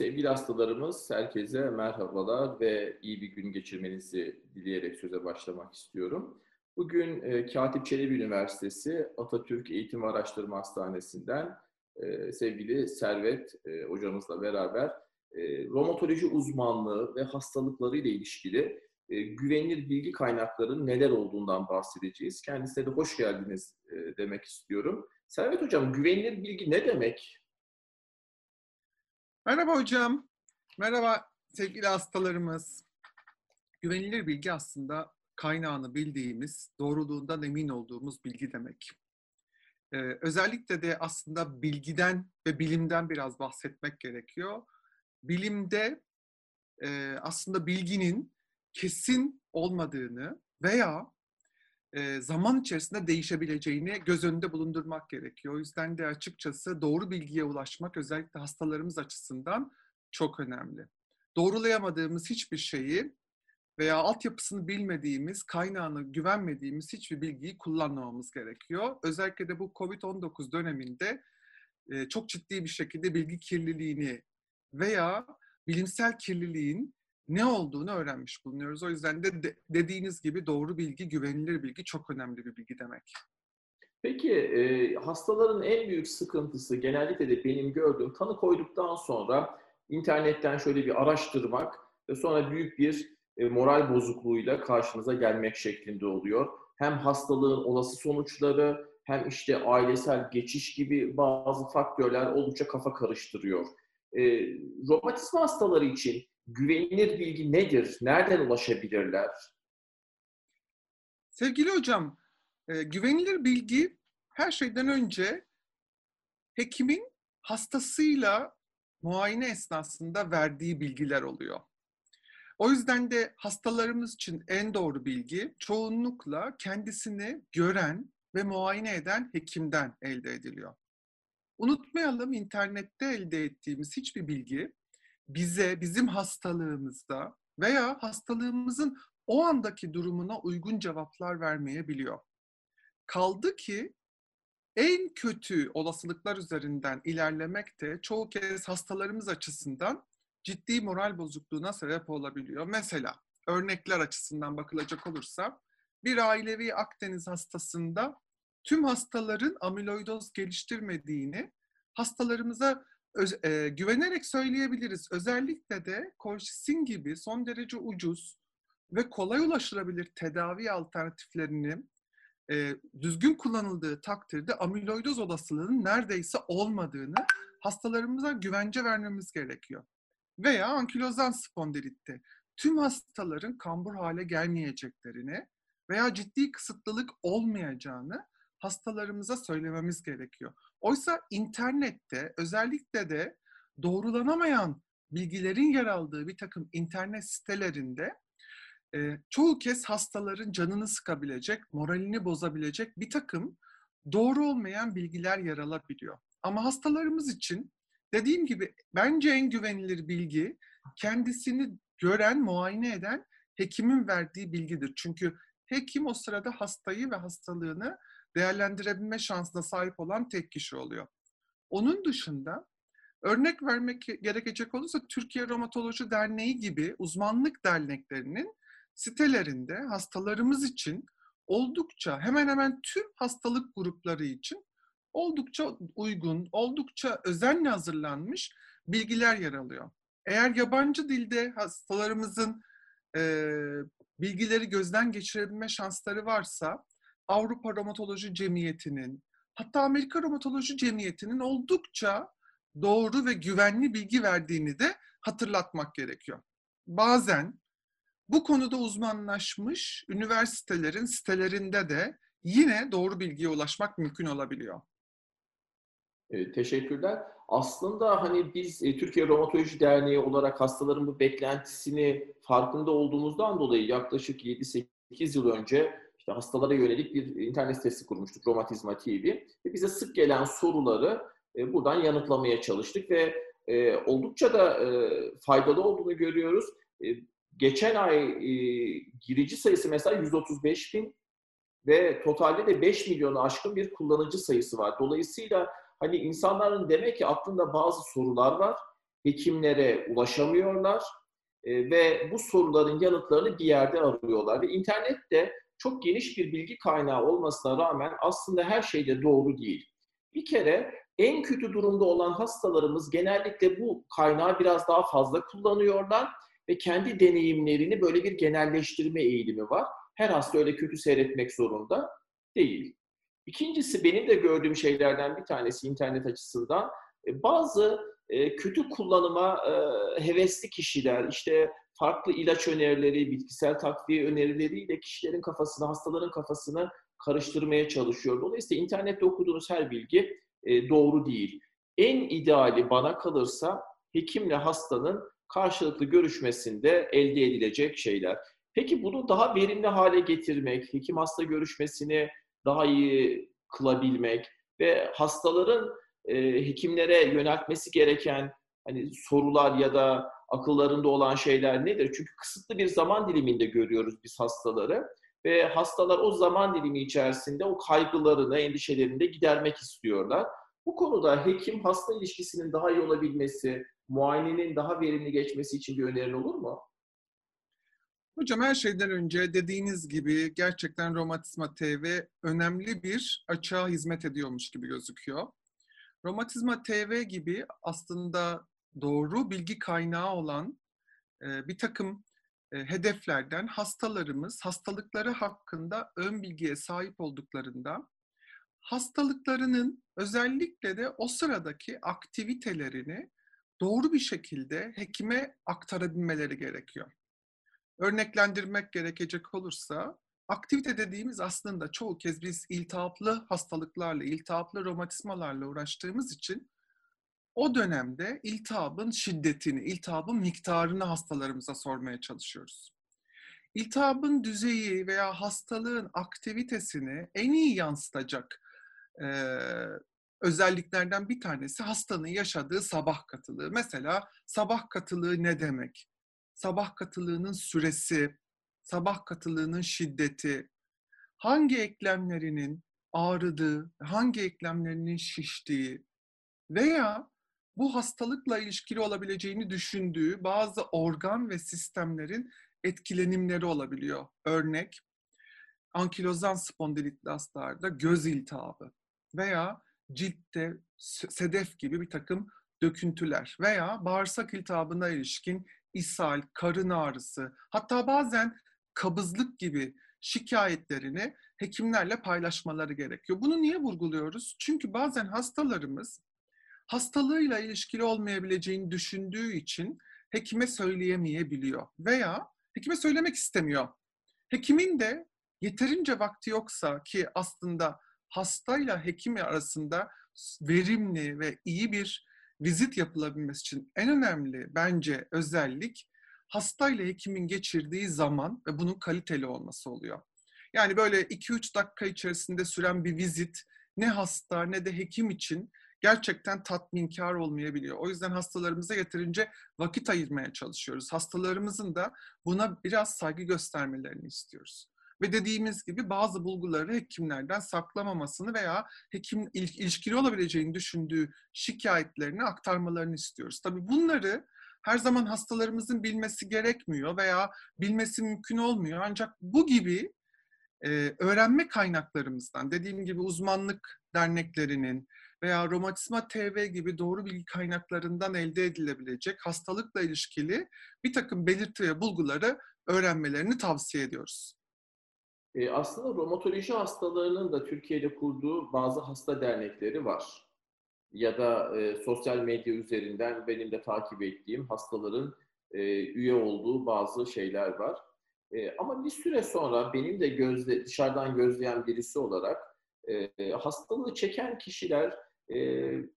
Sevgili hastalarımız, herkese merhabalar ve iyi bir gün geçirmenizi dileyerek söze başlamak istiyorum. Bugün e, Katip Çelebi Üniversitesi Atatürk Eğitim Araştırma Hastanesi'nden e, sevgili Servet e, hocamızla beraber e, romatoloji uzmanlığı ve hastalıkları ile ilişkili e, güvenilir bilgi kaynaklarının neler olduğundan bahsedeceğiz. Kendisine de hoş geldiniz e, demek istiyorum. Servet Hocam, güvenilir bilgi ne demek? Merhaba hocam. Merhaba sevgili hastalarımız. Güvenilir bilgi aslında kaynağını bildiğimiz, doğruluğundan emin olduğumuz bilgi demek. Ee, özellikle de aslında bilgiden ve bilimden biraz bahsetmek gerekiyor. Bilimde e, aslında bilginin kesin olmadığını veya zaman içerisinde değişebileceğini göz önünde bulundurmak gerekiyor. O yüzden de açıkçası doğru bilgiye ulaşmak özellikle hastalarımız açısından çok önemli. Doğrulayamadığımız hiçbir şeyi veya altyapısını bilmediğimiz, kaynağını güvenmediğimiz hiçbir bilgiyi kullanmamamız gerekiyor. Özellikle de bu COVID-19 döneminde çok ciddi bir şekilde bilgi kirliliğini veya bilimsel kirliliğin ne olduğunu öğrenmiş bulunuyoruz. O yüzden de, de dediğiniz gibi doğru bilgi, güvenilir bilgi çok önemli bir bilgi demek. Peki e, hastaların en büyük sıkıntısı genellikle de benim gördüğüm tanı koyduktan sonra internetten şöyle bir araştırmak ve sonra büyük bir e, moral bozukluğuyla karşınıza gelmek şeklinde oluyor. Hem hastalığın olası sonuçları hem işte ailesel geçiş gibi bazı faktörler oldukça kafa karıştırıyor. E, romatizma hastaları için güvenilir bilgi nedir? Nereden ulaşabilirler? Sevgili hocam, e, güvenilir bilgi her şeyden önce hekimin hastasıyla muayene esnasında verdiği bilgiler oluyor. O yüzden de hastalarımız için en doğru bilgi çoğunlukla kendisini gören ve muayene eden hekimden elde ediliyor. Unutmayalım internette elde ettiğimiz hiçbir bilgi bize, bizim hastalığımızda veya hastalığımızın o andaki durumuna uygun cevaplar vermeyebiliyor. Kaldı ki en kötü olasılıklar üzerinden ilerlemek de çoğu kez hastalarımız açısından ciddi moral bozukluğuna sebep olabiliyor. Mesela örnekler açısından bakılacak olursa bir ailevi Akdeniz hastasında tüm hastaların amiloidoz geliştirmediğini hastalarımıza öz, e, güvenerek söyleyebiliriz. Özellikle de kolşisin gibi son derece ucuz ve kolay ulaşılabilir tedavi alternatiflerini e, düzgün kullanıldığı takdirde amiloidoz olasılığının neredeyse olmadığını hastalarımıza güvence vermemiz gerekiyor. Veya ankilozan spondilitte tüm hastaların kambur hale gelmeyeceklerini veya ciddi kısıtlılık olmayacağını hastalarımıza söylememiz gerekiyor. Oysa internette özellikle de doğrulanamayan bilgilerin yer aldığı bir takım internet sitelerinde e, çoğu kez hastaların canını sıkabilecek, moralini bozabilecek bir takım doğru olmayan bilgiler yer alabiliyor. Ama hastalarımız için dediğim gibi bence en güvenilir bilgi kendisini gören, muayene eden hekimin verdiği bilgidir. Çünkü hekim o sırada hastayı ve hastalığını değerlendirebilme şansına sahip olan tek kişi oluyor. Onun dışında örnek vermek gerekecek olursa Türkiye Romatoloji Derneği gibi uzmanlık derneklerinin sitelerinde hastalarımız için oldukça hemen hemen tüm hastalık grupları için oldukça uygun, oldukça özenle hazırlanmış bilgiler yer alıyor. Eğer yabancı dilde hastalarımızın e, bilgileri gözden geçirebilme şansları varsa Avrupa Romatoloji Cemiyeti'nin, hatta Amerika Romatoloji Cemiyeti'nin oldukça doğru ve güvenli bilgi verdiğini de hatırlatmak gerekiyor. Bazen bu konuda uzmanlaşmış üniversitelerin sitelerinde de yine doğru bilgiye ulaşmak mümkün olabiliyor. E, teşekkürler. Aslında hani biz e, Türkiye Romatoloji Derneği olarak hastaların bu beklentisini farkında olduğumuzdan dolayı yaklaşık 7-8 yıl önce işte hastalara yönelik bir internet sitesi kurmuştuk Romatizma TV ve bize sık gelen soruları e, buradan yanıtlamaya çalıştık ve e, oldukça da e, faydalı olduğunu görüyoruz. E, geçen ay e, girici sayısı mesela 135 bin ve totalde de 5 milyonu aşkın bir kullanıcı sayısı var. Dolayısıyla hani insanların demek ki aklında bazı sorular var hekimlere ulaşamıyorlar e, ve bu soruların yanıtlarını bir yerde arıyorlar. Ve internette çok geniş bir bilgi kaynağı olmasına rağmen aslında her şey de doğru değil. Bir kere en kötü durumda olan hastalarımız genellikle bu kaynağı biraz daha fazla kullanıyorlar ve kendi deneyimlerini böyle bir genelleştirme eğilimi var. Her hasta öyle kötü seyretmek zorunda değil. İkincisi benim de gördüğüm şeylerden bir tanesi internet açısından e, bazı e, kötü kullanıma e, hevesli kişiler, işte farklı ilaç önerileri, bitkisel takviye önerileriyle kişilerin kafasını, hastaların kafasını karıştırmaya çalışıyor. Dolayısıyla internette okuduğunuz her bilgi doğru değil. En ideali bana kalırsa hekimle hastanın karşılıklı görüşmesinde elde edilecek şeyler. Peki bunu daha verimli hale getirmek, hekim hasta görüşmesini daha iyi kılabilmek ve hastaların e, hekimlere yöneltmesi gereken hani sorular ya da akıllarında olan şeyler nedir? Çünkü kısıtlı bir zaman diliminde görüyoruz biz hastaları ve hastalar o zaman dilimi içerisinde o kaygılarını, endişelerini de gidermek istiyorlar. Bu konuda hekim hasta ilişkisinin daha iyi olabilmesi, muayenenin daha verimli geçmesi için bir önerin olur mu? Hocam her şeyden önce dediğiniz gibi gerçekten Romatizma TV önemli bir açığa hizmet ediyormuş gibi gözüküyor. Romatizma TV gibi aslında doğru bilgi kaynağı olan e, bir takım e, hedeflerden hastalarımız hastalıkları hakkında ön bilgiye sahip olduklarında hastalıklarının özellikle de o sıradaki aktivitelerini doğru bir şekilde hekime aktarabilmeleri gerekiyor. Örneklendirmek gerekecek olursa aktivite dediğimiz aslında çoğu kez biz iltihaplı hastalıklarla, iltihaplı romatizmalarla uğraştığımız için o dönemde iltihabın şiddetini, iltihabın miktarını hastalarımıza sormaya çalışıyoruz. İltihabın düzeyi veya hastalığın aktivitesini en iyi yansıtacak e, özelliklerden bir tanesi hastanın yaşadığı sabah katılığı. Mesela sabah katılığı ne demek? Sabah katılığının süresi, sabah katılığının şiddeti, hangi eklemlerinin ağrıdığı, hangi eklemlerinin şiştiği veya bu hastalıkla ilişkili olabileceğini düşündüğü bazı organ ve sistemlerin etkilenimleri olabiliyor. Örnek, ankilozan spondilitli hastalarda göz iltihabı veya ciltte sedef gibi bir takım döküntüler veya bağırsak iltihabına ilişkin ishal, karın ağrısı, hatta bazen kabızlık gibi şikayetlerini hekimlerle paylaşmaları gerekiyor. Bunu niye vurguluyoruz? Çünkü bazen hastalarımız hastalığıyla ilişkili olmayabileceğini düşündüğü için hekime söyleyemeyebiliyor veya hekime söylemek istemiyor. Hekimin de yeterince vakti yoksa ki aslında hastayla hekim arasında verimli ve iyi bir vizit yapılabilmesi için en önemli bence özellik hastayla hekimin geçirdiği zaman ve bunun kaliteli olması oluyor. Yani böyle 2-3 dakika içerisinde süren bir vizit ne hasta ne de hekim için gerçekten tatminkar olmayabiliyor. O yüzden hastalarımıza yeterince vakit ayırmaya çalışıyoruz. Hastalarımızın da buna biraz saygı göstermelerini istiyoruz. Ve dediğimiz gibi bazı bulguları hekimlerden saklamamasını veya hekim ilişkili olabileceğini düşündüğü şikayetlerini aktarmalarını istiyoruz. Tabii bunları her zaman hastalarımızın bilmesi gerekmiyor veya bilmesi mümkün olmuyor. Ancak bu gibi e, öğrenme kaynaklarımızdan, dediğim gibi uzmanlık derneklerinin veya Romatizma TV gibi doğru bilgi kaynaklarından elde edilebilecek hastalıkla ilişkili bir takım belirti ve bulguları öğrenmelerini tavsiye ediyoruz. E, aslında romatoloji hastalarının da Türkiye'de kurduğu bazı hasta dernekleri var. Ya da e, sosyal medya üzerinden benim de takip ettiğim hastaların e, üye olduğu bazı şeyler var. E, ama bir süre sonra benim de gözle, dışarıdan gözleyen birisi olarak e, hastalığı çeken kişiler e,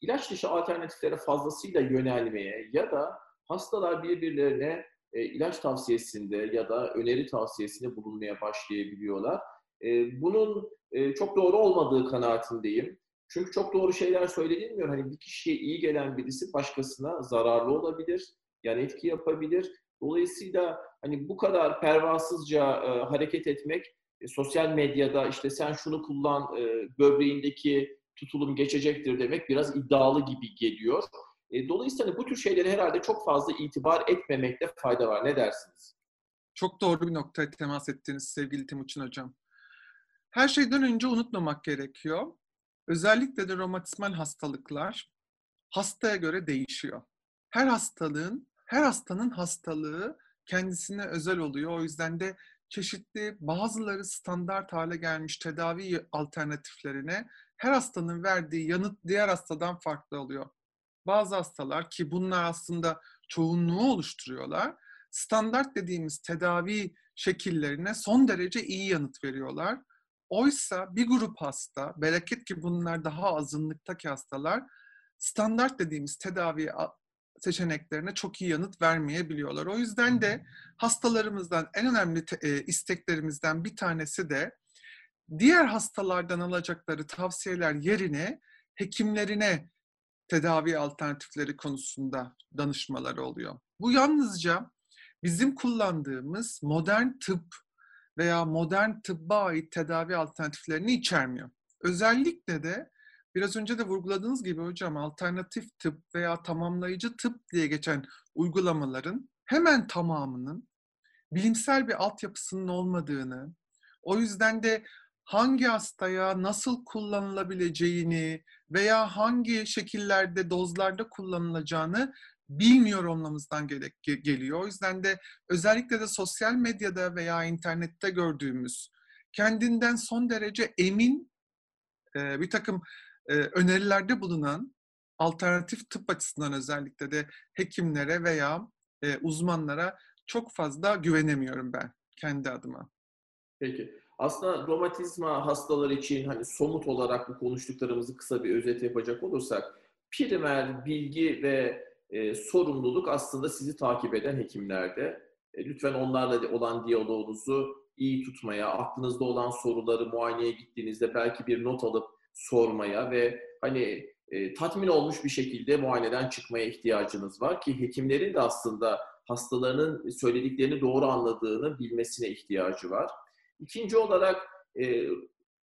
ilaç dışı alternatiflere fazlasıyla yönelmeye ya da hastalar birbirlerine e, ilaç tavsiyesinde ya da öneri tavsiyesinde bulunmaya başlayabiliyorlar. E, bunun e, çok doğru olmadığı kanaatindeyim. Çünkü çok doğru şeyler söylenilmiyor. Hani bir kişiye iyi gelen birisi başkasına zararlı olabilir, yan etki yapabilir. Dolayısıyla hani bu kadar pervasızca e, hareket etmek e, sosyal medyada işte sen şunu kullan e, böbreğindeki tutulum geçecektir demek biraz iddialı gibi geliyor. E, dolayısıyla hani bu tür şeylere herhalde çok fazla itibar etmemekte fayda var. Ne dersiniz? Çok doğru bir noktaya temas ettiniz sevgili Timuçin Hocam. Her şeyden önce unutmamak gerekiyor. Özellikle de romatizmal hastalıklar hastaya göre değişiyor. Her hastalığın, her hastanın hastalığı kendisine özel oluyor. O yüzden de çeşitli bazıları standart hale gelmiş tedavi alternatiflerine her hastanın verdiği yanıt diğer hastadan farklı oluyor. Bazı hastalar ki bunlar aslında çoğunluğu oluşturuyorlar. Standart dediğimiz tedavi şekillerine son derece iyi yanıt veriyorlar. Oysa bir grup hasta, bereket ki bunlar daha azınlıktaki hastalar, standart dediğimiz tedavi seçeneklerine çok iyi yanıt vermeyebiliyorlar. O yüzden de hastalarımızdan en önemli te- e, isteklerimizden bir tanesi de diğer hastalardan alacakları tavsiyeler yerine hekimlerine tedavi alternatifleri konusunda danışmaları oluyor. Bu yalnızca bizim kullandığımız modern tıp veya modern tıbba ait tedavi alternatiflerini içermiyor. Özellikle de biraz önce de vurguladığınız gibi hocam alternatif tıp veya tamamlayıcı tıp diye geçen uygulamaların hemen tamamının bilimsel bir altyapısının olmadığını, o yüzden de hangi hastaya nasıl kullanılabileceğini veya hangi şekillerde, dozlarda kullanılacağını bilmiyor olmamızdan gerek, geliyor. O yüzden de özellikle de sosyal medyada veya internette gördüğümüz kendinden son derece emin e, bir takım e, önerilerde bulunan alternatif tıp açısından özellikle de hekimlere veya e, uzmanlara çok fazla güvenemiyorum ben kendi adıma. Peki. Aslında romatizma hastaları için hani somut olarak bu konuştuklarımızı kısa bir özet yapacak olursak primer bilgi ve e, sorumluluk aslında sizi takip eden hekimlerde. E, lütfen onlarla olan diyaloğunuzu iyi tutmaya, aklınızda olan soruları muayeneye gittiğinizde belki bir not alıp sormaya ve hani e, tatmin olmuş bir şekilde muayeneden çıkmaya ihtiyacınız var ki hekimlerin de aslında hastalarının söylediklerini doğru anladığını bilmesine ihtiyacı var. İkinci olarak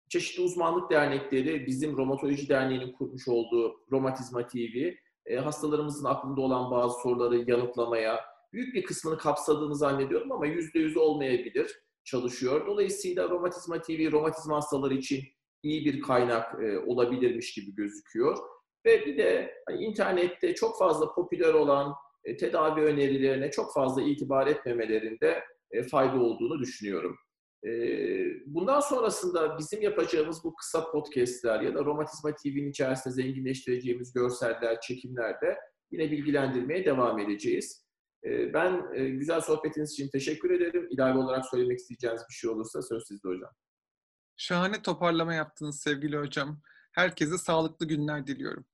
çeşitli uzmanlık dernekleri bizim Romatoloji Derneği'nin kurmuş olduğu Romatizma TV e, hastalarımızın aklında olan bazı soruları yanıtlamaya büyük bir kısmını kapsadığını zannediyorum ama yüzde yüz olmayabilir çalışıyor. Dolayısıyla Romatizma TV romatizma hastaları için iyi bir kaynak e, olabilirmiş gibi gözüküyor. Ve bir de hani, internette çok fazla popüler olan e, tedavi önerilerine çok fazla itibar etmemelerinde fayda olduğunu düşünüyorum. E, bundan sonrasında bizim yapacağımız bu kısa podcastler ya da Romatizma TV'nin içerisinde zenginleştireceğimiz görseller, çekimlerde yine bilgilendirmeye devam edeceğiz. E, ben e, güzel sohbetiniz için teşekkür ederim. İlave olarak söylemek isteyeceğiniz bir şey olursa söz sizde hocam. Şahane toparlama yaptınız sevgili hocam. Herkese sağlıklı günler diliyorum.